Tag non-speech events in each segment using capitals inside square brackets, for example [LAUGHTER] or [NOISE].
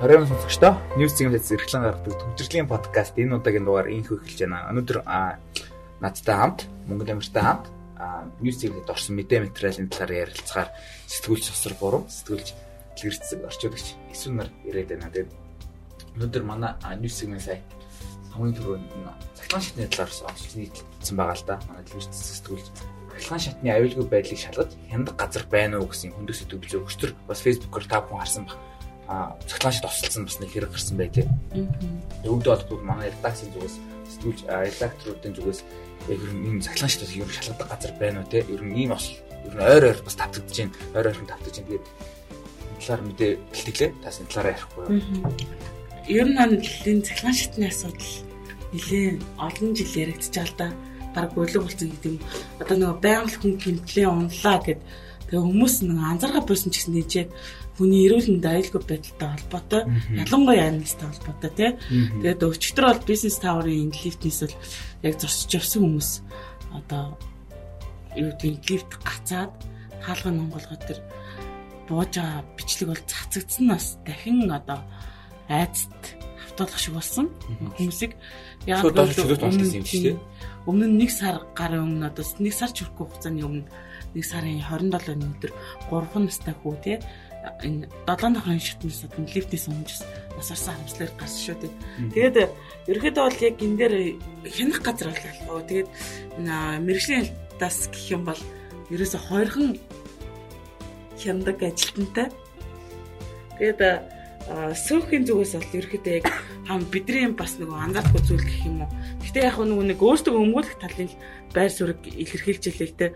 Оройн сонсогчдоо News Signal-ээс зэрэглэн гаргадаг төвжирлийн подкаст энэ удаагийн дугаар инхүү эхэлж байна. Өнөөдөр надтай хамт Монгол Амиртай хамт News Signal-д орсон мэдээ материалын талаар ярилцахаар сэтгүүлч сосор форум сэтгүүлч дэлгэрцэг орчуулагч Эсвэн нар ирээд байна. Тэгээд өнөөдөр манай News Signal сая хамгийн түрүү цахилгаан шатны талаар нийтлсэн байгаа л да. Манай дэлгэрцэг сэтгүүлч цахилгаан шатны аюулгүй байдлыг шалгаж хяндаг газар байна уу гэсэн хүндës сэдвүүл өгчтөр бас фэйсбүүкээр та бүхэн харсан баг цогцлаашд осолцсон бас нэг хэрэг гарсан байлээ. Өвдөө болдог манай редакцийн зүгээс сэтгүүлч редакторуудын зүгээс яг энэ цогцлаашд бас ер нь шалгадаг газар байна уу те ер нь ийм осол ер нь ойр ойр бас тавтагдаж байна. Ойр ойрхон тавтагдаж байна. Тэгээд талаар мэдээ бэлтгэлээ. Тас энэ талаараа ярихгүй юу? Ер нь энэ цахилгаан шатны асуудал нэлээд олон жил яригдчихаа л да. Бараг бөлөг болсон гэдэг юм. Одоо нөгөө байгаль хүн хэмтлээ унлаа гэд тэгээ хүмүүс нэг анзаарха болсон ч гэсэн нээжээ хүний эрүүл мэнд аюулгүй байдалтай холбоотой ялангуяа амьдтай холбоотой тий. Тэгээд өчигдөр бол бизнес тааврын лифтнээс л яг зурсч явсан хүмүүс одоо юу гэдэг лифт гацаад хаалганы онголгоо төр бууж байгаа бичлэг бол цацагдсан нас дахин одоо айцт автуулах шиг болсон хүмүүсийг яг өмнө өмнө нь нэг сар гарын өмнө одоо нэг сар ч хүрэхгүй хугацааны өмнө нэг сарын 27-ны өдөр 3 настай хүү тий энэ 7 давхрын шатнаас одоо лифтээс өмжс насарсан хамслаар гарсан шүү дээ. Тэгээд ерөөхдөө бол яг энэ дээр хянах газар болоо. Тэгээд мэрэгжлийн тас гэх юм бол ерөөсө хоёрхан хяндаг ажилтнтай. Тэгээд сөөхийн зүгээс бол ерөөхдөө яг хам бидний бас нэг анзаардгүй зүйл гэх юм уу. Гэтэ яг нэг нэг өөртөө өмгөөлөх талын байр суурийг илэрхийлж илээ л те.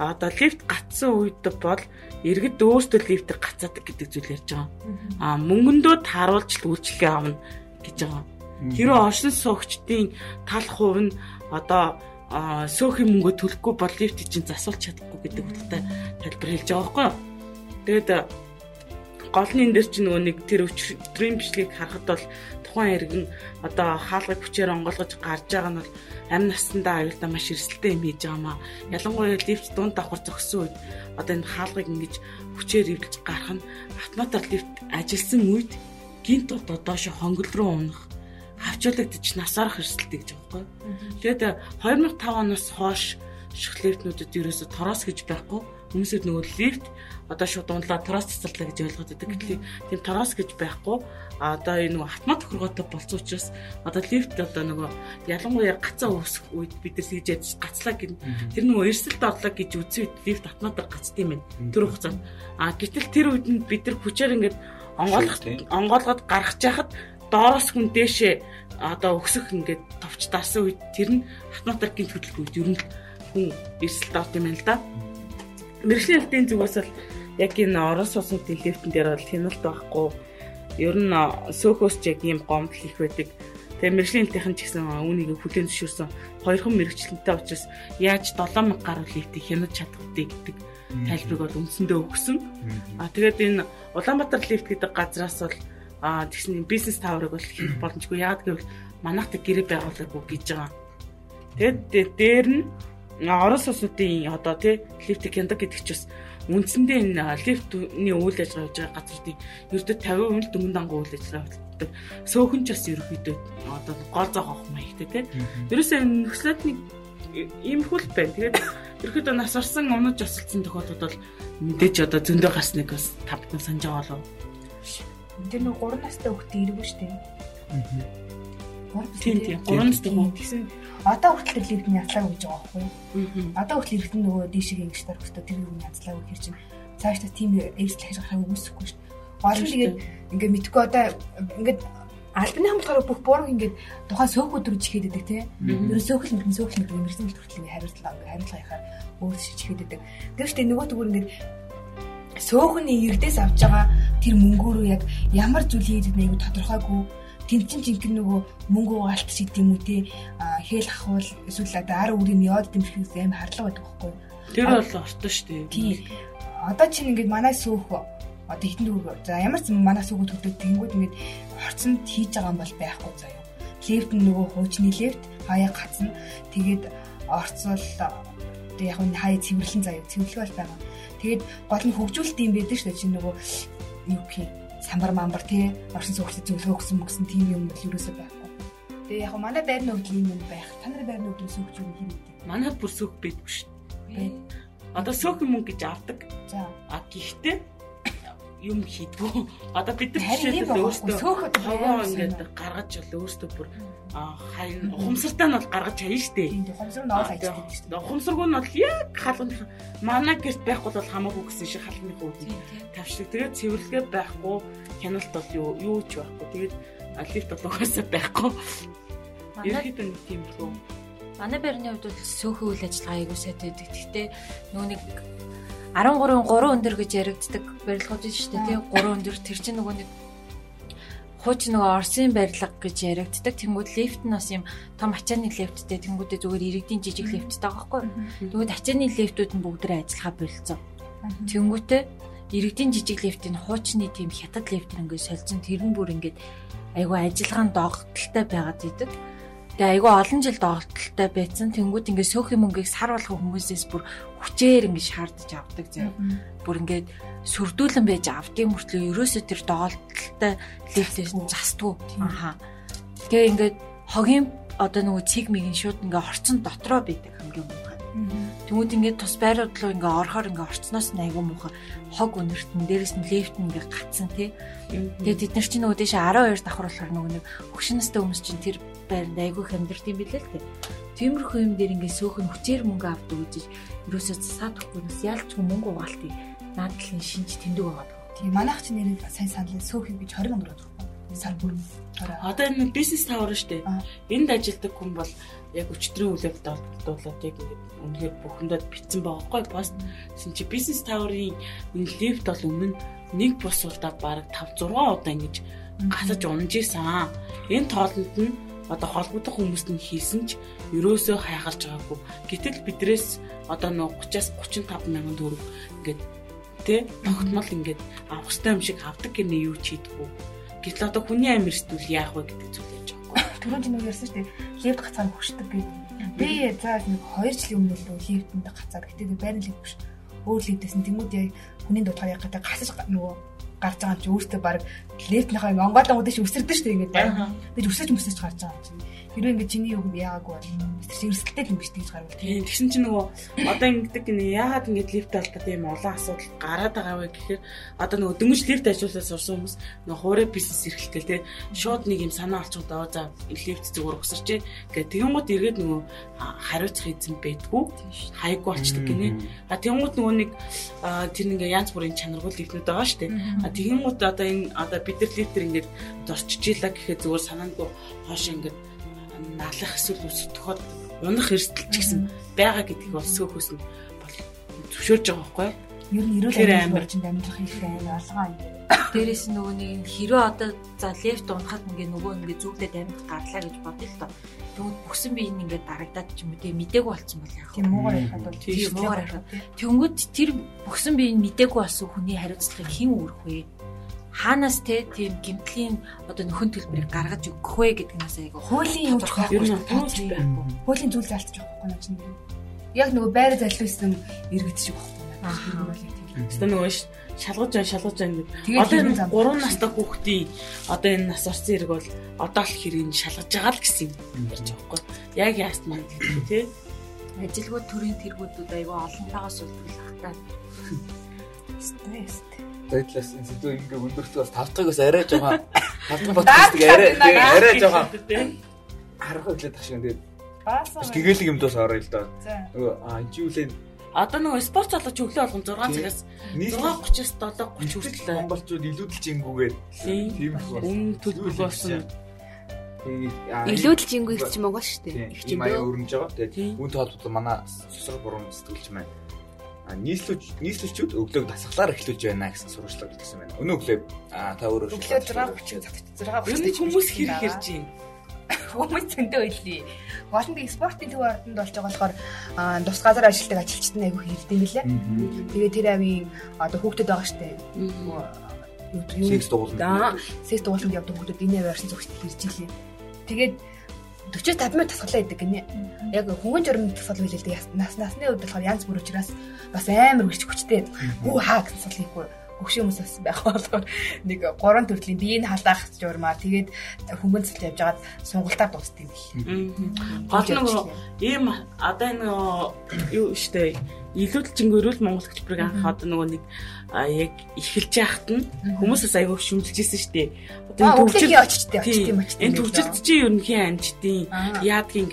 Одоо лифт гацсан үед бол иргэд өөртөө лифтээр гацаадаг гэдэг зүйл ярьж байгаа. Аа мөнгөндөө тааруулж үйлчлэгээ авна гэж байгаа. Хэрэв оршин суугчдын тал хувь нь одоо сөөхийн мөнгө төлөхгүй бол лифт чинь засуулж чадахгүй гэдэг утгатай тайлбар хэлж байгаа байхгүй юу. Тэгэд гол нь энэ дэр чинь нөгөө нэг тэр өчрийн бичлэгийг харахад бол тухайн иргэн одоо хаалгыг хүчээр онгойлгож гарч байгаа нь бол амь наснда аюултай маш эрсдэлтэй юм хийж байгаа маа. Ялангуяа лифт дунд давхар зогссон үед одоо энэ хаалгыг ингэж хүчээр эвдэлж гарах нь автоматар лифт ажилласан үед гинт одоо доошо хонгол руу унах хавчуулагдчих насаарах эрсдэлтэй гэж байгаа байхгүй. Тэгээд 2005 оноос хойш шихлэвтнүүдэд ерөөсө тороос гэж байхгүй хүмүүсэд нөгөө лифт одоо шууд дундлаа тороос цэцэрлээ гэж ойлгоод байдаг. Гэтэл тийм тороос гэж байхгүй. А одоо энэ нөгөө автомат тохиргоотой болсон учраас одоо лифт одоо нөгөө ялангуяа гацаа үүсэх үед бид нар тэгж ядж гацлаа гин тэр нөгөө эрсэлт орлоо гэж үзсэн үед лифт автоматар гацдсан юм байна. Тэр хугацаанд. А гэтэл тэр үед нь бид нар хүчээр ингээд онгойлгох онгойлгоод гаргаж яхад доороос хүн дээшээ одоо өксөх ингээд товч дарсан үед тэр нь автоматар гинт хөдөлгөөд ер нь хүн эрсэлт авт юм байна л да. Мэргэжлийн элтийн зүгээс бол яг энэ орон сууцны лифтэн дээр бол хяналт байхгүй. Ер нь сөөхөөс ч яг ийм гомдол их байдаг. Тэгээ мэрэгжлийн элтийнхэн ч гэсэн үүнийг хүлээн зөвшөөрсөн. Хоёрхан мэрэгчлэнтэй учраас яаж 7 гаруй лифтийг хянаж чадахгүй гэдэг тайлбарыг бол үндсэндээ өгсөн. А тэгээд энэ Улаанбаатар лифт гэдэг газраас бол а тэгсэн бизнес таврыг бол хийх [COUGHS] боломжгүй. Яг гэвэл манайх тэг гэрээ байгуулаагүй гэж байгаа. Тэгээд дээр нь орон сууцнуудын одоо тий лифтик яндаг гэдэг ч бас үндсэндээ энэ лифтний үйл ажиллагаа хийж байгаа газруудын ердөө 50% л дөнгөн дангуу үйл ажиллагаа болдог. Сөөхөн ч бас ерөөхдөө одоо гол зоох авах маягтай тий. Ерөөсөө энэ нөхцөлөдний иймэрхүү л байна. Тэгээд ерөөхдөө нас орсон унаж осолцсон тохиолдолд бол мэдээж одоо зөндөө гарсныг бас тавтан санаж байгаа болов. Тэр нэг 3 настай хүүхдээ ирвэ штэ. Аа. Тийм тийм 3 настай хүүхдээ гэсэн одоо хүртэл лифт нь язлаа гэж байгаа байхгүй юу? Одоо хүртэл иргэдэн нөгөө дээшээ ингэж хэрэгтэй. Тэр юм язлаа гэж хэр чинь. Цаашдаа тийм эрсдэл хийж гарахыг үгүйсэхгүй шүү дээ. Гол нь тэгээд ингээ мэдгүй одоо ингээд альбаны хамгаалаар бүх буруу ингээд тухайн сөөхүүд рүү чихээд байдаг тийм. Ер нь сөөхөл мэдэн сөөхөл мэдэн мэрсэн хүртэл ингээ хариуцлаа хариуцлага яхаар өөр чихээд байдаг. Гэхдээ нөгөө төгөр ингээд сөөхний иргэдээс авч байгаа тэр мөнгөөрөө яг ямар зүйл хийдэг нэг тодорхойгүй тэнд чинь жинхэнэ нөгөө мөнгө угаалт шиг юм уу те хээл ахвал эсвэл одоо ар үрийн яод дэмжихээс аим харлага байдаг байхгүй тэр бол ортой шүү дээ тийм одоо чинь ингээд манай сүүх одоо хитэн дүүг за ямар ч манай сүүгүүд хөдөлгөд тэнгууд ингээд хорцонд хийж байгаа юм бол байхгүй заяа. Нь нөгөө хуучны лифт хаяа гацна. Тэгээд орцвол яг нь хаяа цэвэрлэн заяа. Цэвэрлэг бол байгаа. Тэгээд гол нь хөгжүүлэлт юм байдаг шүү дээ чинь нөгөө юу гэх юм самбар мамбар тий оршин суугчид зөвлөгөө өгсөн мөксөн тийм юм бол юусоо байхгүй. Тэгээ яг манай байрны хөдөл юм байх. Та нарын байрны хөдөл сүүгч юм хин үү? Манай бүр сүүх байдгүй шүү дээ. Одоо сүүх юм гэж авдаг. За. А гэхдээ юм хийдгүү. Одоо бид нар жишээлбэл өөрсдөө сөөхөд хаваа ингээд гаргаж бол өөрсдөө бүр хайн ухамсартай нь бол гаргаж чаян штэ. Ухамсар нь оол ажилладаг штэ. Ухамсаргүй нь бол яг халуун манай гэрт байхгүй бол хамаагүй гэсэн шиг халууны хүүд тавьшиг. Тэгээд цэвэрлэгээ байхгүй хяналт бол юу юу ч байхгүй. Тэгээд лифт бол угаасаа байхгүй. Ерхэд нэг тийм л үү. Манай байрны хувьд бол сөөхөн үйл ажиллагаа сайтай байдаг. Гэхдээ нөгөө нэг 13 3 өндөр гэж яригддаг барилгууд шүү дээ тийм 3 өндөр тэр чинь нөгөө нэг хууч нөгөө Орсын барилга гэж яригддаг. Тэнгүүд лифт нь бас юм том ачааны лифттэй тэнгүүдээ зүгээр иргэдийн жижиг лифттэй байгаа байхгүй. Тэгвэл ачааны лифтүүд нь бүгдээ ажиллахаа болцсон. Тэнгүүтээ иргэдийн жижиг лифтийн хуучны тийм хятад лифт ингээд солилцсон тэр нь бүр ингээд айгүй ажиллагаанд догтлолтой байгаад идэг. Тэгээ айгүй олон жил доголдолтой байсан. Тэнгүүд ингээд сөөхөн мөнгийг сар болгох хүмүүсээс бүр хүчээр ингээд шаардаж авдаг зэрэг. Бүр ингээд сүрдүүлэн байж авдığım мөртлөө ерөөсөө тэр доголдолтой лифтээс нь застгүй. Аха. Тэгээ ингээд хогийн одоо нөгөө цэг мигийн шууд ингээд хорцсон дотроо байдаг хамгийн муухай. Тэнгүүд ингээд тус байрууд руу ингээ орохоор ингээ орцноос нь айгүй муухай хог өнөртөн дээрэс нь лифт ингээ гацсан тий. Тэгээд бид нар чинь нөгөө дэше 12 давхар болохоор нөгөө нэг хөшнөстэй хүмүүс чинь тэр байранд айгүй хямдэрт юм билээ л тий. Тиймэрхүү юм дээр ингээ сөөхөн хүчээр мөнгө авдаг үзэж ерөөсөө засаад өгөхгүйс ялч мөнгө угаалтыг наадлын шинж тэмдэг байгаа. Тийм манайх чинь нэр сайн санал сөөхөн гэж 20 мянга төгрөг сар бүр. Одоо энэ бизнес тавар шүү дээ. Энд ажилладаг хүн бол яг өчтөрийн үйл явдал дуулаад яг үнэхээр бүхэндээ битсэн байгаа хгүй пост. Тэсн чи бизнес таврын энэ лифт бол өмнө нэг бус удаа баг 5 6 удаа ингэж гасаж унж исэн. Энэ тоолонд нь одоо холбогдох хүмүүст нь хийсэн ч ерөөсөө хайхалж байгаагүй. Гэтэл бидрээс одоо нөө 30-аас 35 мянган төгрөг ингээд тэ тогтмол ингээд авах хэрэгтэй юм шиг авдаг гэнэ юу ч хийдэггүй. Гэтэл одоо хүний амир сэтгүүл яах вэ гэдэг зүйл яаж байгаа. Түрүүн чинь ярьсан шүү дээ. Лифт гацаанд хүчдэг гэдэг. Би за нэг 2 жилийн өмнө л лифтэнд гацаад гэтээ байрны лифт биш. Өөр нь тэмүүд яг хүний дутгаар яг гэдэг гасаж нөгөө гарч байгаа юм чи өөртөө баг лейтнийхээ Монгол ангууд чи өсөрдөн шүү дээ ингээд байна. Тэгж өсөж мөсөж гарч байгаа юм чи. Хэрвээ ингээд чиний юм яагаагүй бол өсөрч өрсөлдтэй юм биш тэгж гарвал. Тэгсэн чи нөгөө одоо ингээд нэг яагаад ингээд лифт алдаад ийм олон асуудал гараад байгаа вэ гэхээр одоо нөгөө дөнгөж лифт ажилласаа сурсан хүмүүс нөгөө хуурай бизнес эрхэлтэй те шууд нэг юм санаа олцоод оо за лифт зүгээр өсөрчээ гэх тэгэнгүүт эргээд нөгөө хариуцах эзэн байдгүй хайггүй болчдаг гинэ. А тэгэнгүүт нөгөө нэг тэр ингээ янз бүрийн чанаргүй лифтнүүд байгаа шүү дээ. А тэгэнгუთ одоо энэ одоо бид нар лифтер ингээд дорчж ийлаа гэхэд зүгээр санаандгүй хоош ингээд налах эсвэл өсөдөхөд унах эрсдэл ч гэсэн байгаа гэдгийг сөөхөөс нь бол зөвшөөрж байгаа байхгүй юу? Ер нь эрүүл амьдрал чинь амьдрах их амар алгаа юм. Дээрээс нөгөө нэг хэрвээ одоо за лефт унахад ингээ нөгөө ингээ зүгдээд амьд гарлаа гэж бодъё л доо. Тэгвэл бүсэн бие нь ингээ дарагдаад ч юм уу тэгээ мдээгүй болсон бол яах вэ? Тийм муугар ярихад бол тийм муугар ярихад. Тэнгүүд тэр бүсэн бие нь мдээгүй болсон хүний хариуцлагыг хэн өөрөх вэ? хаанаас те тийм гимтлийн одоо нөхөн төлбөрийг гаргаж өгөх вэ гэдэг нь айгаа хуулийн юм нь тооч байхгүй. Хуулийн зүйл залтж байхгүй чинь. Яг нөгөө байр залхиусан иргэд шиг байхгүй. Тэстэ нөгөө шалгаж жаа шалгаж жаа гэдэг. Одоо энэ 3 настай хүүхдийн одоо энэ нас орсон хэрэг бол одоо л хэрийг шалгаж байгаа л гэсэн юм ярьж байгаа байхгүй. Яг яаст маань гэдэг тий. Ажилгууд төрийн тэргүүдүүд айгаа олонтойгоос үлдүүлэх таа. Стресс Зайдлаас энэ зүйл ингээ өндөрт бас тавтгыг бас арай жоохон тавтгын подкастыг арай арай жоохон харах хэлээд таш юм тэгээд бас гэгээлэг юм доос орё л доо. Нөгөө а энэ үлээ Одоо нөгөө спорт залууч өглөө болгон 6 цагаас 6:30-аас 7:30 хүртэл монголчууд илүүдэл жингүүгээд тийм төлбөр болсон. Илүүдэл жингүү их ч монгол шүү дээ. Их ч юм аа өрнөж байгаа. Тэгээд үүнтэй холбоотой манай сусар буруу сэтгэлч маань. Нийслүүч нийслүүчүүд өглөөг дасгалаар эхлүүлж байна гэсэн сурвалжлага өгсөн байна. Өнөө өглөө та өөрөө өглөө 6:30 6:30 хүмүүс хэрэг хэрж юм. [LAUGHS] Хүмүүс зөндөө байлээ. Голонд спортын төв ордонд болж байгаа болохоор тус газар ажилладаг ажилчид нь айгүй хэрдэг юм лээ. Тэгээ тэр авийн одоо хүүхдэд байгаа штэ. Секс дугуулна. Секс дугууланд явдаг хүүхдүүд энэ орчин зохицол хэрж илээ. Тэгээд 40 50 минут тасгалаа идэг гинэ. Яг хөнгөн журмын тасгал хэлэлдэг. Нас насны үед болохоор янз бүр учраас бас амар хүч хүчтэй. Хүү хаа гэсэн тасгал хийхгүй. Өгшөө хүмүүс бас байх болохоор нэг гурван төрлийн биеийг халдаах журмаар тэгээд хөнгөн цэлж явж байгаад сунгалтаар дуусдаг юм бэл. Гол нэг ийм одоо энэ юу штэ илүүдл жингөрүүл монгол хэлбэрийг анхаад нөгөө нэг яг эхэлж яхад нь хүмүүсээс аягүй шүмжилж ирсэн шүү дээ. Одоо төвчл оччтой очт юм очт. Энэ төвчлөлт чинь ерөнхийн амжилтын яадгийн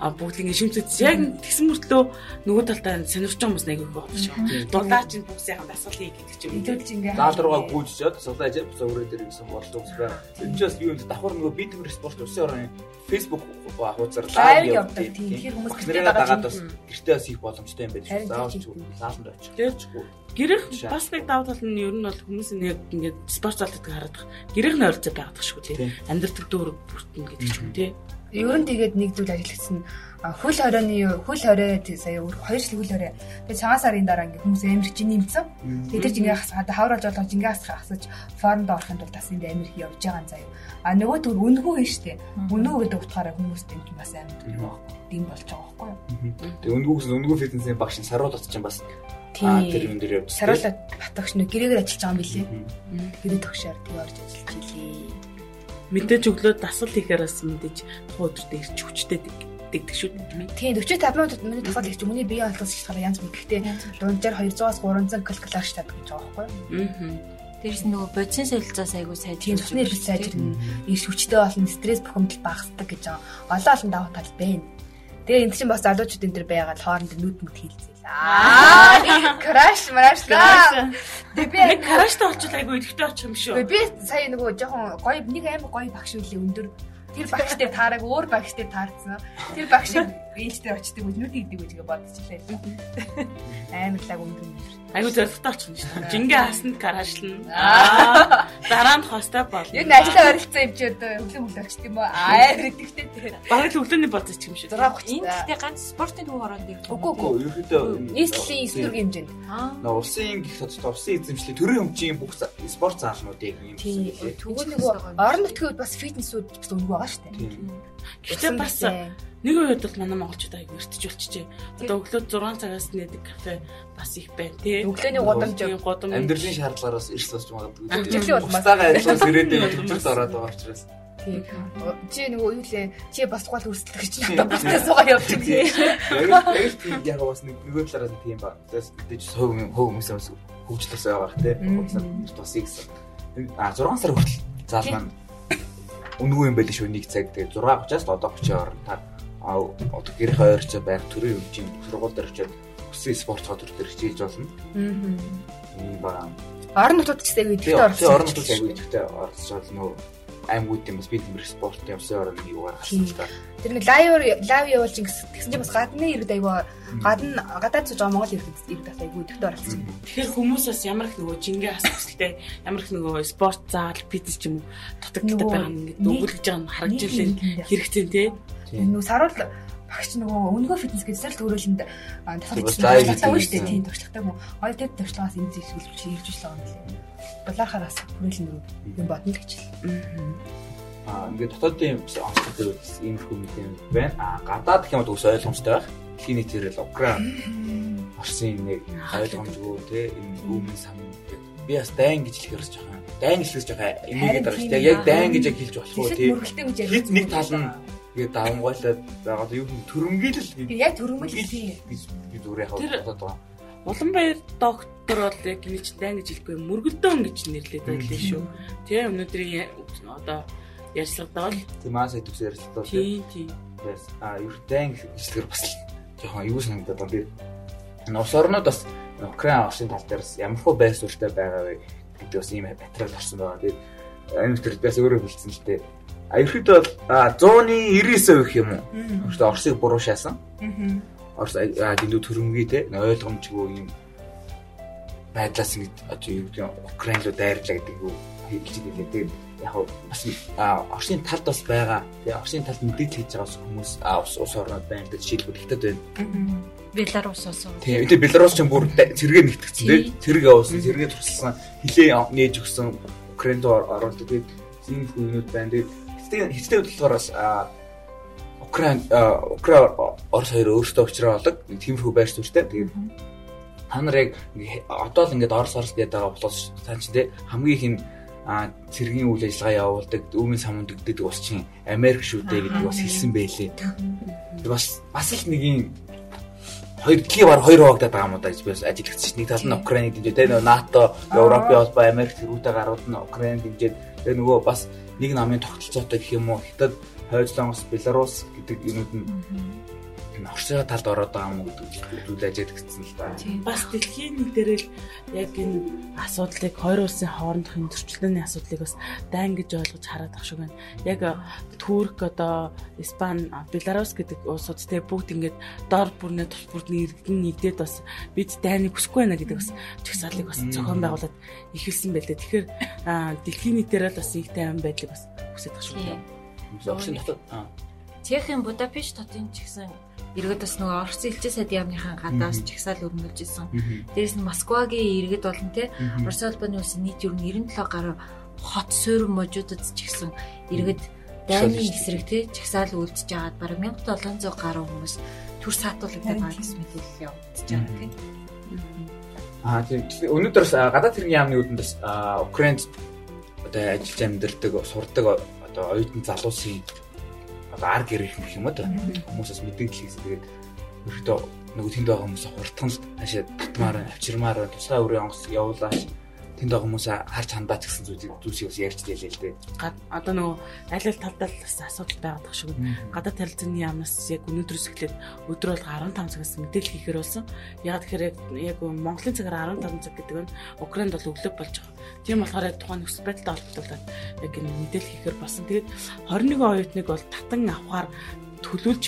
гээд бүгдийн шимцэд яг тэгсэн мөртлөө нөгөө талдаа сонирч байгаа хүмүүс аягүй их болж байгаа. Дулаа чинь бүсийн хамт асуулт хийгээд ч юм. Илүүдл жингээ. Даал руугаа гүйжчихэд сулаа ажил бусаа өрөө дээр гэсэн энэ ч бас юу юм давхар нөгөө бит тэмэр спорт усын орны Facebook хуудасаар лайв явдаг. Тэгэхээр хүмүүс гэртээ дагаад бас гэртээ бас их боломжтой юм байдаг. Заавал лааланд очих. Тэгэж гэрэх бас нэг давуу тал нь ер нь бол хүмүүс нь яг ингээд спорт залдаг хараад гэрэх нь ойрцоо байгаад шүү дээ. Амьдрал төгтөөр бүртэн гэдэг ч юм тий. Ер нь тэгээд нэг зүйл ажиллагдсан хөл хорионы хөл хорой сая хоёр жил хөл хорой. Тэгээд цагаан сарын дараа ингээ хүмүүс амир чинь нэмсэн. Тэгээд тэр жингээ хасаад хавралж болох жингээ хасаж формд орохын тулд бас энэ амир явж байгаа юм заяа. А нөгөө төр үнэгүй юм штэ. Үнэгүй гэдэг утгаараа хүмүүс тэнд бас амир юм дэм болж байгаа байхгүй юу. Тэгээд үнэгүй гэсэн үнэгүй фитнесийн багш нь саруулт чинь бас Аа тэр юм дээр явж. Саруулт батагш нөө гэрээгээр ажиллаж байгаа юм билээ. Гэрээ тогшоор тэг орж ажиллаж илээ. Мэдээж өглөө дасгал хийхээр бас мэдээж тухайн өдөртөө ирч хүчтэй дэгдэг шүү дээ. Тийм 45 минут миний дасгал хийж өмнө бие олдсон шалтгаалаа янз бүр. Гэхдээ дунджаар 200-аас 300 калорич татдаг гэж байгаа байхгүй юу? Аа. Дээрс нөгөө бодисын солилцоос айгу сайн тийм цусны хэлбэл сайжирна. Их хүчтэй болно, стресс бухимдал багасдаг гэж байгаа. Олон олон давуу тал байна. Тэгээ энэ чинь бас залуучууд энэ төр байгаад хооронд нүд мүд хийлцээ. Аа краш марашла. Би нэг краштай болчихлоо айгу идэвхтэй очих юм шүү. Би сая нөгөө жоохон гоё нэг амар гоё багш үлээ өндөр Тэр багш дээр таараг өөр багш дээр таарсан. Тэр багш ээлж дээр очдөг үз нүд идэг үжгээ бодчихлээ. Амар лаг өндөр өндөр. Айгу зоригтой очих юм шүү дээ. Жингээ хасанд гараашлна. Аа дараа нь хостой бол. Яг нь ажиллаа оролцсон юм чи одоо өглөө мөл очт юм уу? Аа гэдэгтэй тэр. Бараг л өглөөний бодож ч юм шүү. 6:30. Энэ гэхдээ ганц спортын төв оронд ирэх. Үгүй үгүй. Ерөөдөө нийслэлийн эсвэрг хэмжээнд. Аа. Улсын гэх тодорхой улсын эзэмшлийн төрийн өмчийн бүх спорт заалнуудыг юм. Тэгвэл нөгөө орон нутгийн үед бас фитнесүүд бас өнгө байгаа шүү дээ. Гэхдээ бас нэг үед бол манай монголчууд аяг өртөж болчихжээ. Одоо өглөө 6 цагаас нэдэг кафе бас их байна тий. Өглөөний гудамж гудамж амьдралын шаардлагаараас эрс босч магадгүй. Бусдаагаа ажиллаж ирээдүйн төвчөрт ороод байгаа учраас. Чи нөгөө юу лээ чи бас гол өрсөлдөх гэж надад бастай суугаа явчих тий. Яг тийм яг бас нэг нөгөө талаараа тийм ба. Тэгээс мэдээж хөв хөв хүмүүсээс хөгжлөөс байгаа бах тий. Хөгжлөс тусыг гэсэн. А 6 сар хүртэл заал маань үнгүй юм байл шүү нэг цаг тэгээ 6:30-аас одоо 30 орно та а одоо гэрэх ойрч байх төрийн хөгжим сургууль дээр очиод хүссэн спорт цогцол дээр хичээж болно. Аа. Ийм ба. Орон нутгад ч яг идэвхтэй орсон. Орон нутгад яг идэвхтэй орсон нөө аймагуудын бас бид нэр спортын явсан орон нэг угаар гарсан л та. Тэр нэг лайв лайв явуулж ингэсэн тэгсэн чинь бас гадны иргэд аягүй гадна гадаад сууж байгаа Монгол иргэд иргэд бас аягүй идэвхтэй оролцсон. Тэгэхээр хүмүүс бас ямар их нөгөө жингээ асуулттай ямар их нөгөө спорт заал фитнес ч юм уу дутагдaltaй байгаа юм ингээд өгүүлж байгаа нь харагдж ирлээ хэрэгцээ тий. Нөгөө саруул багч нөгөө өнгөө фитнес гэж сар төрөлөнд тасалж байгаа шүү дээ тийм туршлагатай мөн. Хоёр тэр туршлагаас энэ зүйл хэлж ирж байгаа юм лээ. Булаархаас хүрээлэн юм бодно гэж л. Аа ингээд дотоодын онцлог дээр ийм их юм байна. Аа гадаад гэх юм бол ус ойлгомжтой байх. Дэлхийн нийтээр л Украин Орсын нэг ойлгомжгүй те энэ өмнө сан би бас дайн гэж хэлэхээр жоохон дайн хэлэхээс жоохон эмээгээд байгаа шүү дээ. Яг дайн гэж яг хэлж болох уу те. Хит нэг тал нь Тэгээд давмгайлаад байгаад юу юм төрөмгийлэл яг төрөмгөл тийм гэж би зүгээр яг бодоод байгаа. Улаанбаяр доктор бол яг чинь дан гэж хэлэхгүй мөргөлдөөн гэж нэрлээд байлээ шүү. Тэгээ өнөөдрийн одоо ярьцлагадаа бол тийм аа сая төгс ярьцлагадаа тийм тийм. Бас а юу дан гэхлээр бас жоохон юу санагдаад байна би. Нус орнууд бас Украин оршин тал дээр ямар хөө байсуултай байгаа вэ гэдэг бас ийм материал орсон байгаа. Тэгээд энэ төр бас өөрөө хэлсэн л дээ Ерөөдөө бол 199% гэх юм уу? Өөртөө Оросыг буруу шаасан. Орос дэндүү төрөмгий те ойлгомжгүй юм байдлаас ингэ одоо юу гэдэг Украин руу дайрлаа гэдэг юу хэлж ийлээ. Тэгээд яг бас Оросын талд бас байгаа. Тэгээ Оросын талд мэдээлэл хийж байгаа хүмүүс ус ус орнод байна гэж жишээлбэл ихтэд байна. Беларус ус. Тийм. Тэгээ Беларус ч бүр цэргээ нэгтгэсэн тийм. Цэрэг авсан, цэргээ тусалсан, хилээ нээж өгсөн Украинд ороод тэгээд ийм хүнүүд байна. Тэгээд Гэхдээ хэцтэй болохоор бас Украин Украин Орос хоёр өөрсдөө болог тиймэрхүү байр суурьтай. Тэгээд та нар яг одоо л ингээд Орос Орос гэдэг байгаа болохоос цаан чи те хамгийн их цэргийн үйл ажиллагаа явуулдаг өвийн самунд гэдэг бас чинь Америк шүү дээ гэдэг бас хэлсэн байлээ. Бас бас л нэг юм хоёр дэлхийн бар хоёр хуваагдаад байгаа юм да гэж би бас ажиглагч нэг тал нь Украиныг дэмжиж тэ нөгөө НАТО, Европын холбоо, Америк зэрэгтэй гарууд нь Украиныг дэмжиж тэгээ нөгөө бас нэг намын тогтолцоотой гэх юм уу? Хятад, Хойдлонгос, Беларусь гэдэг юмуд нь оршоо талд ороод байгаа юм гэдэг зүйл ажид гэсэн л да. Бас дэлхийн нэг дээрэл яг энэ асуудлыг хоёр улсын хоорондох энэ зөрчилдөөний асуудлыг бас дайн гэж ойлгож хараад ах шиг байна. Яг Турк одоо Испани, Беларусь гэдэг улсууд те бүгд ингээд дор бүрнээ тус бүрдний иргэн нэгдээд бас бид дайныг хүсэхгүй байна гэдэг бас чагсаалыг бас зохион байгуулад ихэлсэн байлээ. Тэгэхээр дэлхийн нийтээр л бас их тайван байдлыг бас хүсэж байгаа шүү дээ. Оршин дотоод Чехийн Будапешт хотын ч гэсэн иргэд бас нөгөө Орос элчин сайдын яамныхан гадаас чагсаал өрнүүлж исэн. Дээрээс нь Москвагийн иргэд болон те Орос улбаны улсын нийт ер нь 97 гаруй хот суурин можуудад ч гэсэн иргэд дайны эсрэг те чагсаал үлдчихэж байгаад бараг 1700 гаруй хүмүүс төр саатуулагдаад байгаа гэсэн мэдээлэл явагдаж байгаа тийм. Аа тийм. Өнөөдөр гадаад хэргийн яамны үдэнд бас Украинд одоо ажиллаж амьдардаг сурдаг одоо оюутан залуусын одоо ар гэрэх юм уу та хүмүүсээс мэдээлэл хийсэн. Тэгээд өөртөө нөгөө тэнд байгаа хүмүүс хурдхан хаашаа татмаар авчирмаар тусгай өрөө онгоц явуулаач тэнд байгаа хүмүүс харж хандаач гэсэн зүйлийг зүйлсийг бас ярьж дийлээ л дээ. Одоо нөгөө аль аль талдаа бас асуудал байгаад байгаа шүү. Гадаад харилцааны яамнаас яг өнөөдрөөс эхлээд өдөр бол 15 цагаас мэдээлэл хийхээр болсон. Яг тэгэхээр яг Монголын цагаар 15 цаг гэдэг нь Украинд бол өглөө болж байгаа. Тийм болохоор яг тухайн нөхцөл байдалтай холбогдуулаад яг энэ мэдээлэл хийхээр болсон. Тэгээд 21 оюутныг бол татан авахар төлөвлөж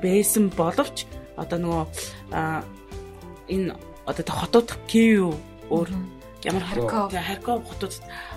байсан боловч одоо нөгөө энэ одоо хотод Киев өөр ямар Харьков Харьков хотод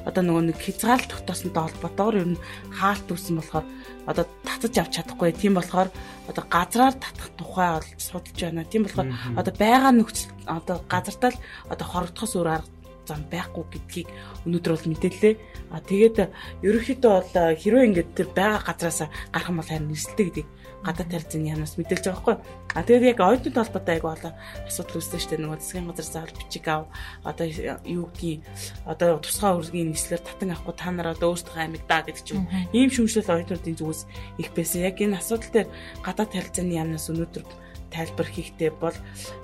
одоо нөгөө нэг хязгаарлалт тогтоосонтой холбоотойгоор ер нь хаалт үүсэн болохоор одоо татаж авч чадахгүй. Тийм болохоор одоо газраар татах тухай бол судалж байна. Тийм болохоор одоо байгаа нөхцөл одоо газартаа л одоо хорогдохоос өөр арга зам байхгүй гэдгийг өнөөдөр бол мэдээллээ. А тэгээд ерөнхийдөө бол хэрвээ ингээд тэр байгаа газраас гарах юм бол харин нэрсэлтэй гэдгийг гадаад харилцааны яамнаас мэдээлж байгаа байхгүй. А тэгээд яг оюутны толботой айгу болоо асуудал үүссэн дээ. Нөгөө засгийн газар заавал бичиг ав. Одоо юу гэдгийг одоо тусгай үргийн нислэр татан авахгүй та нар одоо өөрсдөө амиг даа гэдэг ч юм. Ийм шүмжлэл оюутнуудын зүгээс их байсан. Яг энэ асуудал дээр гадаад харилцааны яамнаас өнөөдөр тайлбар хийхдээ бол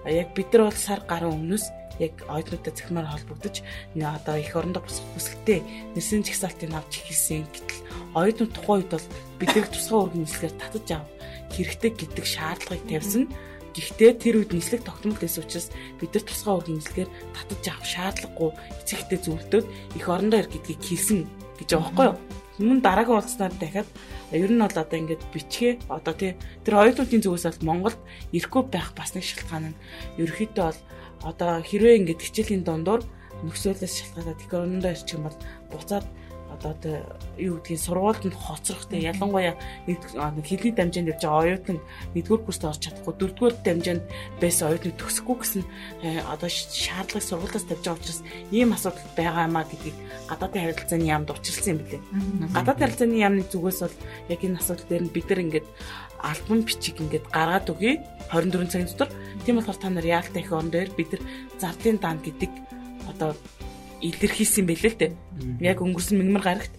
яг бид нар бол сар гаруй өмнөөс яг оюутнуудад захимаар холбогдож одоо их орондоо босох хүсэлтэй нэрсэн жигсаалтыг авч хийсэн гэтэл оюутнууд тухайн үед бол бидний тусгай өргөн нислэгээр татаж ав хэрэгтэй гэдэг шаардлагыг тавьсан. Гэхдээ тэр үед нислэг тогтмол байсан учраас бид нар тусгай өргөн нислэгээр татаж авах шаардлагагүй эцэгтэй зөвлөдөөд их орондоо ир гэдгийг хэлсэн гэж байгаа байхгүй юу? Мөн дараагийн уулзалтаар дахиад ер нь бол одоо ингээд бичгээ одоо тий тэр оюутнуудын зүгээс бол Монголд ирэхгүй байх бас нэг шалтгаан нь ерөөхдөө бол одоо хэрвээ ингээд хичээлийн дундуур нөхцөлөөс шалтгаалаад их өрөндөө ирчих юм бол буцаад одоо юу гэдгийг сургуульд нь хоцрох тэ ялангуяа нэг хэлний дамжаанд явж байгаа оюутан нэгдүгээр курст орж чадахгүй дөрөвдүгээр дамжаанд байсан оюутныг төгсөхгүй гэсэн э, одоо шаардлагыг сургуулиас тавьж байгаа учраас ийм асуудал байгаа юмаа гэдгийг гадаадын харилцааны яамд учирсан юм билээ. Гадаадын харилцааны яамны зүгээс бол яг энэ асуудал дээр нь бид нар ингээд альбом бичиг ингээд гаргаад өгье 24 цагийн дотор. Тийм болохоор та нар яалтай их орон дээр бид нар зардын дан гэдэг одоо илэрхийлсэн байлээ л дээ. Яг өнгөрсөн мэгмар гарагт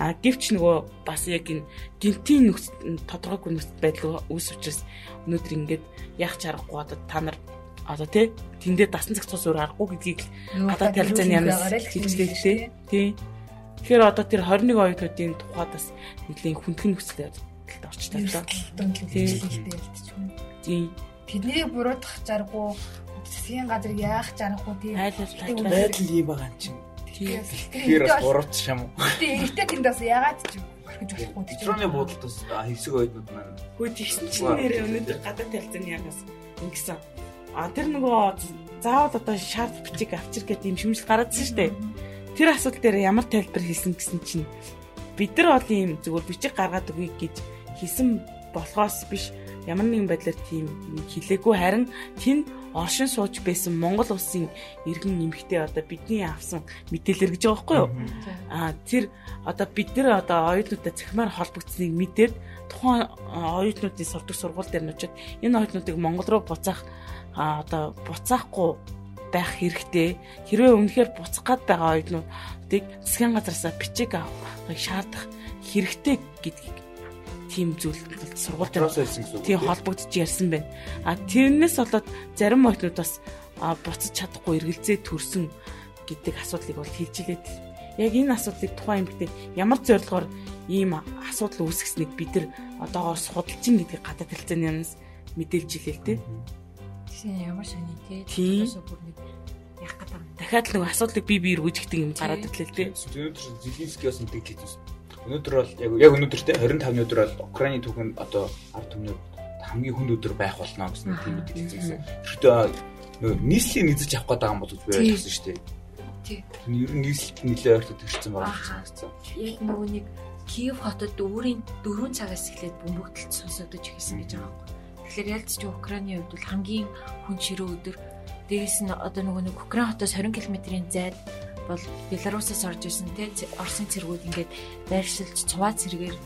А гэвч нөгөө бас яг энэ гинтийн нөхц тодорхойгүй нөхцөл байдал үүс учраас өнөөдөр ингээд яах чаргагүй одоо та нар одоо тий тэндээ дасан цаг цус өөр аргагүй гэдгийг гадаад талцааны ямнаас хэлжлээ тий. Тэгэхээр одоо тэр 21 оюутнуудын тухайд бас нэлийн хүндхэн нөхцөл байдалд орч таглаа. Тий. Тэднийг буруутгах заргуу засгийн газар яах чарахгүй тийм байдал ийм байгаа юм чинь. Тэгэхээр бас гуравч юм уу? Тийм ихтэй тэнд бас яагаад ч юм орхиж болохгүй тийм. Петроны буудалд бас хэсэг ойднууд маань. Хөө тэгсэн чинь нэр өнөөдөр гадаад талцсан ягаас ингэсэн. А тэр нөгөө заавал одоо шаард бичиг авчир гэдэг юм шимжил гараадсан шүү дээ. Тэр асуудал дээр ямар тайлбар хийсэн гэсэн чинь бид нар бол ийм зүгээр бичиг гаргаад өгье гэж хийсэн болохоос биш ямар нэгэн байдлаар тийм хилээгүй харин тэнд оршин сууж байсан Монгол улсын иргэн нэмэгтэй одоо бидний авсан мэдээлэл гэж байгаа байхгүй юу? Аа тэр одоо бид нар одоо оюутнуудаа захимаар холбогдсныг мэдээд тухайн оюутнуудын сурдаг сургууль дээр нь очиод энэ оюутнуудыг Монгол руу буцаах одоо буцаахгүй байх хэрэгтэй. Хэрвээ үнэхээр буцах гад байгаа оюутнуудыг засгийн газараас бичиг авахыг шаардах хэрэгтэй гэдгийг тийм зүйл сургууль тийм холбогдож ярьсан байна. А тэрнээс болоод зарим оюутнууд бас буцаж чадахгүй эргэлзээ төрсөн гэдэг асуудлыг бол хэлж илээд яг энэ асуудлыг тухайн эмэгтэй ямар зорилгоор ийм асуудал үүсгэснийг бид нар одоогоор судалж ин гэдгийг гадаад хэлцээний юмс мэдээлж илээ л дээ. Тийм ямар сони тий. Тийм. бүр нэг яг гадаа. Дахиад л нэг асуудлыг би би эргүүжигдэг юм гараад ирлээ л дээ. Өнөөдөр Зеленский бас мэдээлэл хийсэн. Өнөөдөр бол яг яг өнөөдөр те 25-ны өдөр бол Украины түүхэнд одоо ард түмнүүд хамгийн хүнд өдөр байх болно гэсэн тийм мэдээлэл хийсэн. Гэхдээ нөө нийслэлийн нэгдэж авах гэдэг юм бол би ойлгосон шүү дээ. Тийм. Ер нь нийслэлд нэлээд ойртод ирсэн байгаа гэж санагдсан. Яг нөгөө нэг Киев хотод өөрийн 4 цагаас эхлээд бөмбөгдөлт сонсогдож ирсэн гэж байгаа юм. Тэгэхээр ялцч Украины хувьд бол хамгийн хүн ширүү өдөр дээрээс нь одоо нөгөө нэг Украин хотоос 20 км-ийн зайд бол Беларусаас орж исэн те Оросын цэргүүд ингээд байршилж цуваа цэргээр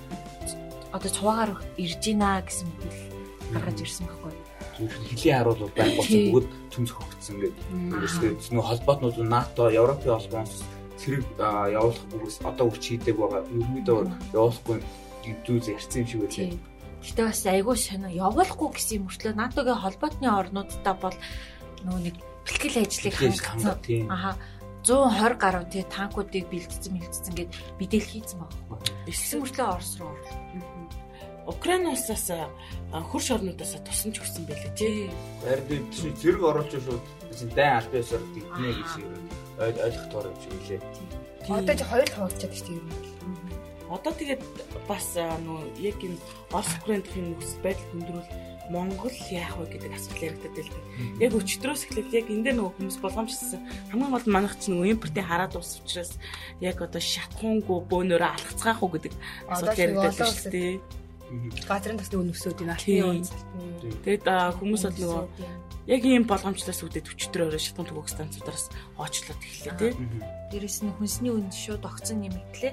одоо цуваагаар ирж гинэ гэсэн мэдээлэл гаргаж ирсэн байхгүй хилийн харуулууд байх болсон бүгд төмс хөгцсөн гэдэг. Нөгөө холбоотнууд НАТО, Европын холбоос цэрэг явуулах бүгс одоо үрч хийдэг байгаа. Ерөнхийдөө явуулахгүй зүйл ярьсан юм шиг байлаа. Гэтэ бас айгүй сонио явуулахгүй гэсэн мөртлөө НАТОгийн холбоотны орнуудтай бол нөгөө нэг бэлтгэл ажлыг хангасан. Аха 120 гаруй тий танкуудыг бэлдсэн мэлдсэн гэд мэдээлэл хийсэн байгаа. Эсвэл мөртлөө Орос руу орлоо. Украинаас хөрш орнуудаас туссан ч өгсөн байлээ тий. Харин тийм зэрэг оруулж шууд дан аль биесээр дэгнэ гэж ер нь ойлгох тоор юм шиг лээ. Одоо ч хоёр хуваалцаад шүү дээ. Одоо тэгээд бас нөө яг энэ Орос Украиндхийн нөхцөл байдал хүндрүүл Монгол яах вэ гэдэг асуулт яригдаад байлаа. Яг өчтөрөөс эхлээд яг энэ дээр нөгөө хүмүүс болгоомжлсон хамгийн гол манайх чинь нөгөө импортын хараад ус учраас яг одоо шатхуунгүй бөөнөрөө алхацгаах уу гэдэг асуулт яригдаад байна шүү дээ газрын тасны өнөсөөд энэ алтны үн салтны. Тэгэд хүмүүс бол нөгөө яг ийм болгоомжлоос үүдээд өчтөр орой шатхан түгөх станцуудаас оочлоод эхэллээ тий. Дээрэс нь хүнсний үн шууд огцон нэмэгдлээ.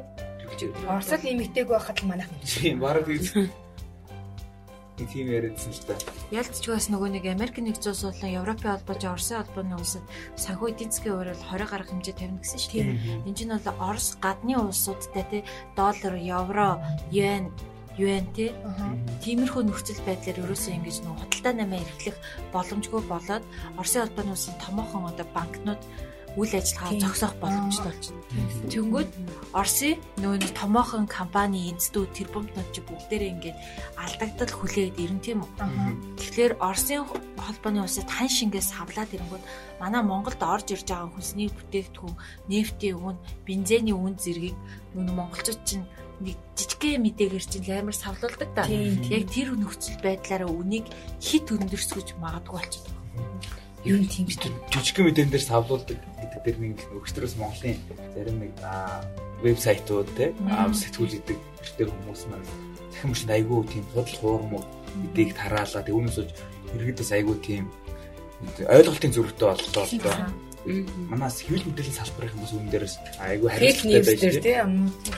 Оросд нэмэгтэйг байхад л манайх тийм баг тийм яриадсан л та. Ялцч бас нөгөө нэг Америк нэгдсэн улс болон Европын холбооч Оросын холбооны улсад санхүү эдийн засгийн хувьд 20 гаруй хэмжээ тавина гэсэн шүү дээ. Энэ чинь бол Орос гадны улсуудтай тий доллар, евро, йен UN тий. Тиймэрхүү нөхцөл байдлаар ерөөсөө ингэж нөх худалдаа намаа эрхлэх боломжгүй болоод Оросын албаны улсын томоохон одоо банкнууд үйл ажиллагаа зогсоох боломжтой болчихно. Тэнгүүд Оросын нөгөө томоохон компани эздүүд тэр бомтнууд чи бүгдээрээ ингээд алдагдал хүлээд ирэн тийм үү. Тэгэхээр Оросын холбооны улсад хан шингээс хавлаад ирэнгүүт манай Монголд орж ирж байгаа хүнсний бүтээгдэхүүн, нефтийн үн, бензиний үн зэргийг нөгөө монголчууд чинь нэг жижигхэн мэдээгээр чинь амар савлуулдаг та. Яг тэр нөхцөл байдлаараа үнийг хит өндөрсгөж магадгүй болчиход Юу юм тийм шүү. Жижигхэн мэдэээн дээр савлуулдаг гэдэг дээр нэг өгчдрөөс Монголын зарим нэг вебсайтууд те сэтгүүлдэг тэр хүмүүс маань захин мөчөнд айгүй тийм худал хуурмаг мэдээг тараалаа. Тэг үүнээс иргэдээс айгүй тийм ойлголтын зөрүүтэй боллоо л доо. Манаас хэвлэл мэдээллийн салбарын хүмүүс үүн дээрээс айгүй хариуцлагатай байж тийм.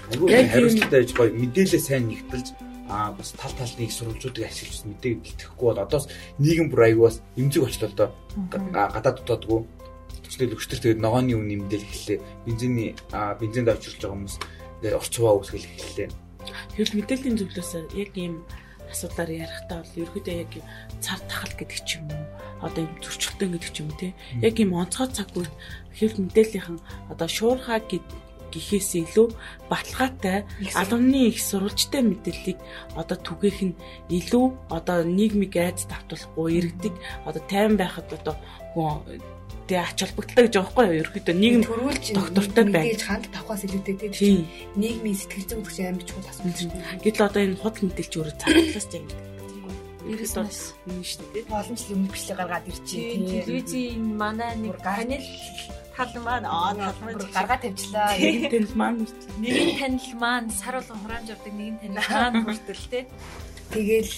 Айгүй хариуцлагатай байж гоё мэдээлэл сайн нэгтэлж аа бас тал талны их сурвалжуудыг ашиглаж мэдээг бэлтгэхгүй бол одоос нийгэм бүр айгүй бас эмзэг очлоо доо. Гадаад дутаадгүй төчлөл өгчтөр тэгээд ногооны үн нэмдэл эхэллээ. Бензиний бензинд авчирч байгаа хүмүүс орчваа үүсгэл эхэллээ. Хэвлэл мэдээллийн зөвлөөс яг ийм асуудлаар ярихдаа бол ерөөдөө яг цар тахал гэдэг ч юм уу одоо юм зөрчилтөн гэдэг ч юм те яг юм онцгой цаг үед хэвлэл мэдээллийнхэн одоо шуурхаа гэхээс илүү баталгаатай албаны их сурвалжтай мэдээллийг одоо түгээх нь илүү одоо нийгмийг айц давтуулахгүй иргэдэг одоо тайван байхад одоо хүн тэг ач холбогдолтой гэж байгаа байхгүй юу? Ерөөхдөө нийгэм төрүүлж доктортой байна. Тэгж ханд тавхаас илүүтэй тийм. Нийгмийн сэтгэл зүйн өгч амар чухал асуудал шүү дээ. Гэтэл одоо энэ худал мэдээлч өөрөө цагтлаас тийм. Ерөөсөөс юм шүү дээ. Олон жил өмнө бичлэг гаргаад ирчихээ. Телевизийн манай нэг канал тал маань аа тал маань гаргаа тавьчлаа. Нэгэн танил маань нэгэн танил маань сар болгон хураамж авдаг нэгэн танил маань хүртэл те. Тэгэл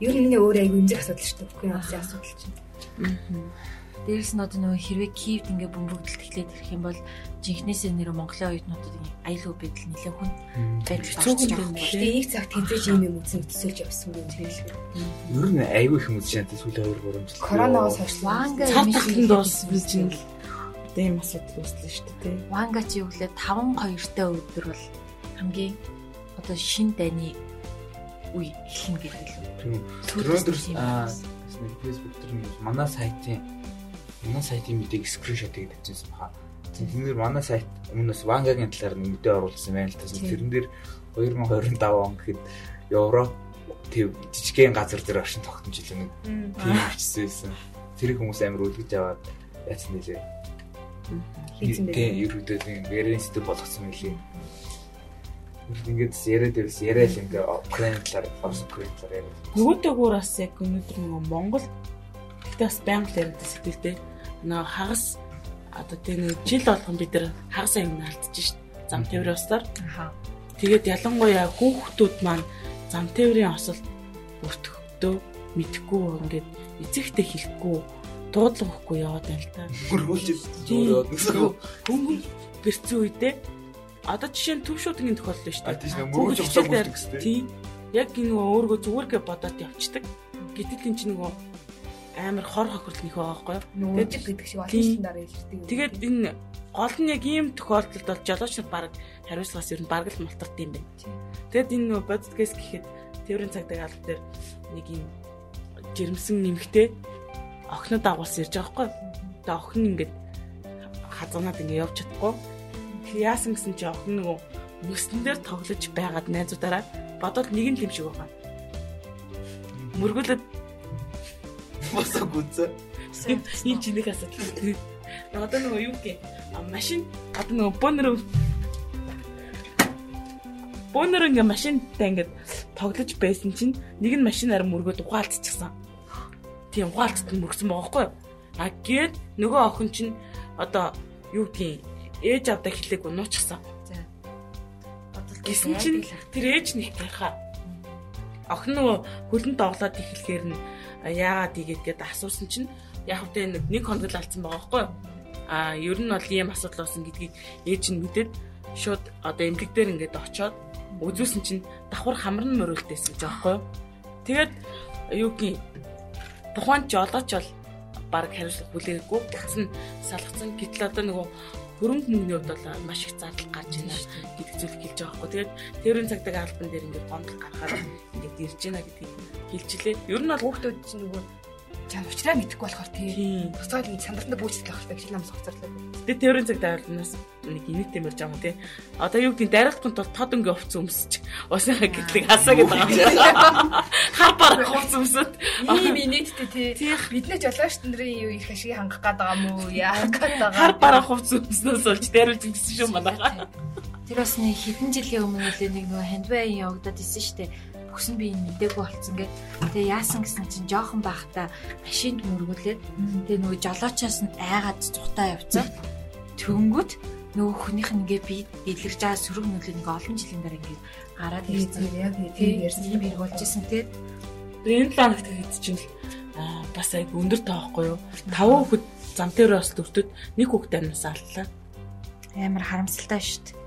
ер нь миний өөр аяг үнзэх асуудал шүү дээ. Бүхэн улсын асуудал чинь. Дээрээс нь одоо нөгөө хэрвээ Киевд ингээ бөмбөгдөлт эхлээд ирэх юм бол жинхнээсээ нэр Монголын оюутнуудад аюулгүй байдал нэлээд хүн байдал Цөөхөн юм байгаа. Тэгээ нэг цаг тэнцэж юм юм үзэн төсөөлж явсан юм хэлээ. Ер нь айгүй их хүмүүс шант сүүлийн 2 3 жил. Коронавигоос хойш Ванга цар эмиш тахлын хийгээд дуус байсан бич чинь нь тийм асуудал үүслээ шүү дээ. Ванга чи юу гэлээ 5 2-тай өдөр бол хамгийн одоо шин дайны үе эхлэн гэх юм. Нэг фэйсбુક дээр манай сайтын манай сайтын мэдээг скриншот хийгээд тавьчихсан баха. Тэгэхээр манай сайт өмнөөс Вангагийн талаар мэдээ оруулсан байна л та. Тэрэн дээр 2025 он гэхэд Европ тэг жижигхэн газар дээр оршин тогтнож илүү нэг тийм бичсэн. Тэр хүмүүс амар үлгэж аваад яасан нэлээ. Тийм, ерөөдөө сэдв болгосон мөлий. Ингээд яриад байвс яриад л ингээ Украин талаар, Орос Украин талаар яриад. Нөгөөтэйгүүр бас яг өнөөдөр нөгөө Монгол гэтээ бас байнга яриад сэтгэлтэй. Нөгөө хагас одоо тийм нэг жил болгон бид нар хагас аян алдчих шít. Зам тээврийн ослоор. Аха. Тэгээд ялангуяа хүүхдүүд маань зам тээврийн осол бүртгэхдээ мэдхгүй ингээд эцэгтэй хэлэхгүй дуудлага өгөхгүй яваад байна л та. Хөргүүлж Тийм. зөөрөөд гэсэн. Хөнгөн гэрцэн үедээ одоо жишээ нь төв шуудгийн тохиолдол шүү дээ. Хүүхэд мөрөж бүлдэг гэсэн. Тийм. Яг энэ нөгөө өөргөө зүгээргээ бодоод явцдаг. Гэтэл энэ чинь нөгөө амар хор хохирлт нөхөө байхгүй юу? Нөөжиг гэдэг шиг олон дараа хэлдэг. Тэгээд энэ гол нь яг ийм тохиолдолд бол жолооч нар баг хариуцлагаас ер нь бараг л малтард юм байна. Тэгэд энэ нөгөө бодит кейс гэхэд тээврийн цагдаа алба дээр нэг юм жирэмсэн нэмэгтэй охиноо дагуулсан ирж байгаа байхгүй юу? Тэгээ охин ингээд хазанаад ингээд явж чадахгүй. Яасан гэсэн чи охин нөгөө мөсөн дээр тоглож байгаад найзуудаараа бодоод нэг нь лимшиг байгаа. Мөргөлөд Босоо гүцээ. энэ чиний асуудал. Одоо нөгөө юу гэх юм машин одоо нөгөө бонор бонор ингээ машинтай ингээ тоглож байсан чинь нэг нь машинаар мөргөөд ухаалцчихсан. Тийм ухаалцт мөргсөн байгаа байхгүй юу? А гээд нөгөө охин чинь одоо юу гэдгийг ээж авдаа хэлээгүй нуучихсан. За. Гэсэн чинь тэр ээж нь хахаа. Охин нөгөө хөлөнд тоглоод эхлэхээр нь яагаад ийгээд гээд асуусан чинь яг хөтэ нэг нэг хоног л алдсан байгаа байхгүй юу? А ер нь бол ийм асуудал болсон гэдгийг ээж нь мэдээд шууд одоо эмгэг дээр ингээд очоод үзүүлсэн чинь давхар хамар нь мөрөлтөөс гэж байгаа байхгүй юу? Тэгээд юу гин тухайн жолооч бол баг хариуцлага хүлээгээгүй буцсан салгацсан гэтэл одоо нөгөө хөрөнгө мөнгөний хувьд бол маш их зардал гарч байна гэдэг зүйлийг хэлж байгаа байхгүй. Тэгээд тэрийн цагтаг албан дээр ингээд гомдол гарахаар ингээд ирж байна гэдгийг хэлжлээ. Ер нь бол Хүүхдүүд чинь нөгөө чам уучраа мэдэхгүй болохоор тийм. Буцаад энэ сандралтанд бүүжлэх байх хэрэгтэй хэл ам соцорлоо. Тэгээд тэрийн цагтаг албанаас нэг инээт юмэрж байгаа юм тий. Одоо юу гэдэг дайралтын тул тод ингээ хувц өмсөж уусаа гэтлэг хасаа гэдэг юм. Хар барах хувц өмсөд. Ийм инээдтэй тий. Тийм. Биднээ жолооч нарын юу их ашиг хангах гээд байгаа мó яах гээд Хар байгаа. барах хувц өмснөөс болж дайруулж гисэн шүү манайха. Тэр бас нэг хэдэн жилийн өмнө үлээ нэг хандвайн явагдаад исэн штэ. Бүхсэн би энэ мдээгүй болцсон гэд. Тэгээ яасан гэсэн чинь жоохон байхдаа машинд мөргүүлээд тэгээ нөгөө жолоочоос нь айгаад цухтаа явцсан. Төнгөт нөгөө хүнийх нь ингээ би дэлгэрж байгаа сөрөг нүлээ ингээ олон жилийн дараа ингээ гараад ирсэн. Яг Тийм ярьсан ярьсан. би болж исэн тий. Энэ планет хэд чинь аа бас айг өндөр таахгүй юу? Таван хүүхэд зам дээр бас дөртөд нэг хүүхэд амнаас аллаа. Амар харамсалтай штт.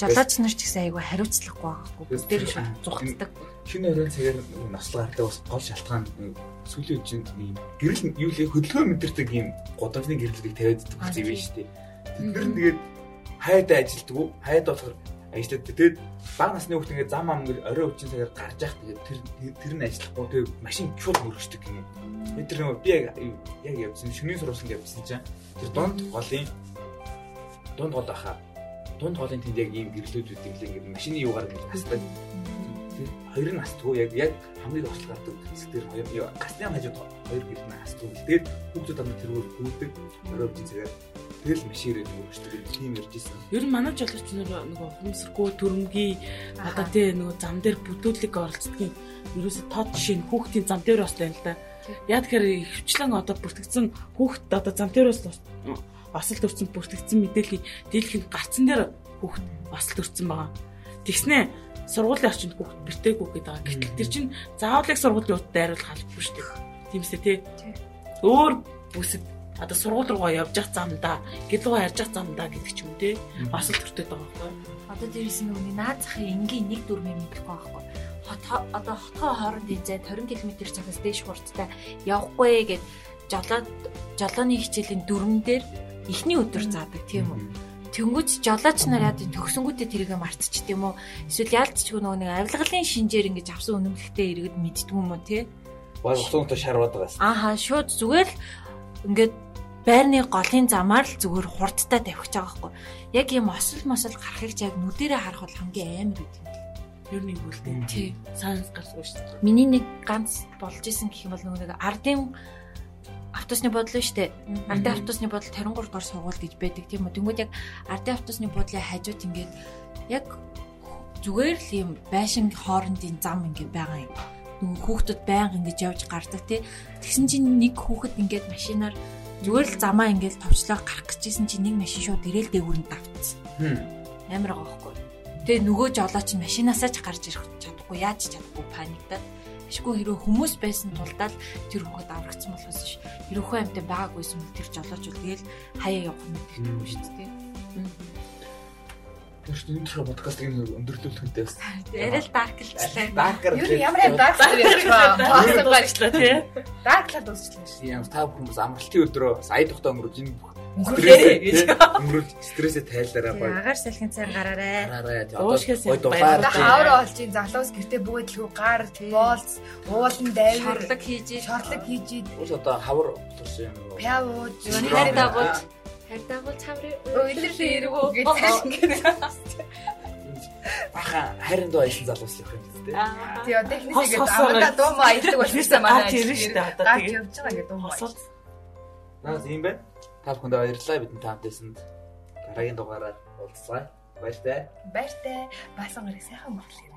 Жолооч нар ч гэсэн айгүй хариуцлагагүй байхгүй. Бүгдээр шууд зүхтдаг. Шинэ өрөө цагаар наслаа хардаг бас гол шалтгаан сүүлийн чинь ийм гэрэл юу лээ хөдөлгөөн мэдэрдэг ийм гудамжны гэрэлийг тавиад идэх зүйл тийм. биш үү. Тэд нар тэгээд хайдаа ажилтдаг? Хайд болохоор ажилладаг. Тэгээд баг насны хүүхд ингээд зам ам орой үчин цагаар гарч яах тэгээд тэр тэр нь ажиллахгүй тэгээд машин шууд мөрөгчдөг. Тэгээд тэр нөгөө би яг явсан шөнийн сургуулийн явсан чинь тэр донд голын донд гол ахаа дунд голын тэнд яг ийм гэрлүүд үүдийг л ингээд машины юугаар ингээд хастдаг. Тэр хоёр нь хастдгүй яг яг хамгийн ослог гардаг хэсэг дээр хоёр юу гасны хажууд хоёр гэрэл нь хастдгүй. Тэгээд хүүхдүүд амд тэргээр хөөдөг орой үчин цагаар тэгэл маширээ нөгөөчдөг тийм ярьж исэн. Ер нь манай жолооч нар нөгөө хүмсэргүй төрөмгийн одоо тий нөгөө зам дээр бүдүүлэг оролцдгийн ерөөсө тод жишээ нь хүүхдийн зам дээр бас байна л да. Яа тэгэхээр хөвчлэн одоо бүртгэгдсэн хүүхд одоо зам дээр бас осол төрсэн бүртгэгдсэн мэдээллийн дийлхэнд гарцсан дээр хүүхд осол төрсэн байгаа. Тэгснэ сургуулийн орчинд хүүхд бэртээгүй гэдэг байгаа. Гэтэл тэр чинь заавал их сургуулийн урд дайруулах албагүй шүү дээ. Тиймсээ тий. Өөр бүсэд одоо сургууль руугаа явж явах замдаа гэл руугаа ярьж явах замдаа гэдэг ч юм те бас л төртөд байгаа байхгүй. Одоо дээрээс нь нөгөө наад захын энгийн нэг дүрмээ мэдэхгүй байхгүй. Хот одоо хотгоо хоорондын зай 20 км цагаас дээш хурдтай явахгүй гэд жолоод жолооны хичээлийн дүрмэн дээр эхний өдөр заадаг тийм үү. Тэнгүүч жолооч нар яа төгсөнгүүтээ тэрийг мартчих тийм үү. Эсвэл яалтчгүй нөгөө нэг авилгалын шинжээр ингэж авсан үнэмлэхтэй иргэд мэддэг юм уу тий. Баг уцуунтай шарваад байгаа юм. Ааха шууд зүгээр л ингээд байрны голын замаар л зүгээр хурдтай гэж байгаа байхгүй. Яг юм осол мосол гарахыг яг нүдэрээ харах бол хамгийн амар үү. Ер нь үлдээ. Тий. Санс гарсгүй шүү дээ. Миний нэг ганц болж исэн гэх юм бол нөгөө нэг ардын автобусны бодлоо штэ. Ардын автобусны бодол 23 дугаар сургууль гэж байдаг тийм үү. Тэнгүүд яг ардын автобусны бодлын хажууд ингээд яг зүгээр л юм байшин хоорондын зам ингээд байгаа юм. Нөгөө хүүхдүүд байнга ингэж явж гардаг тий. Тэгсэн чинь нэг хүүхэд ингээд машинаар зүгээр л замаа ингээд товчлоо гарах гэжсэн чинь нэг машин шууд ирээл дээгүүрэнд давтсан. Амар байхгүй. Тэгээ нөгөө жолооч машинаасаа ч гарч ирэх чадахгүй яаж чадахгүй паниктаад Ишгүй хэрэг хүмүүс байсан тулдаа л тэр хүүхэд аврагдсан болохоос ш. Хэрвээ амьтаа байгаагүйсэн бол тэр жолооч бол тэгэл хаяа явах нь мэдчихгүй шүү дээ. Чинь энэ шиг подкастыг өндөрлүүлэх үнтэй бас. Арай л дарклцлаа. Даркар. Юу ямар юм ярьж байгаа. Баасан гарчлаа тий. Dark-лаад дуусчлаа шүү. Яам та хүмүүс амралтын өдрөө сая тухтай өнгөрөж энэ бүх Өнгөрөө гэж. өнгөрөж стрессээ тайлаараа Тэгээ гоё. агаар салхин цаар гараарай. Гараарай. Уушгаас юм баярлалаа. Хавар олж ин залуус гэртээ бөгөөдлгүй гар, боолц, уулан дайвар, Шорлог хийж шорлог хийж Уус одоо хавар тус юм уу? пявууд, хайр дагуулж хайр дагуулж хаврын өйлөр хэрэг гэж цааш Баха хайрын доо аясан залуус явах юм тест. Тий одоо хосоор аманда дуу маа аялдаг болчихсон [LAUGHS] манай. Гарч ирнэ шүү дээ, одоо Гарч тэгээ. явж байгаа гэдэг дуу маа. Наас юм байна. Та бүхэндээ баярлалаа бидний таамтайсанд. Дараагийн дугаараар уулзъя. Баяртай. Баяртай. Баасан гарыг сайхан мөрлөе.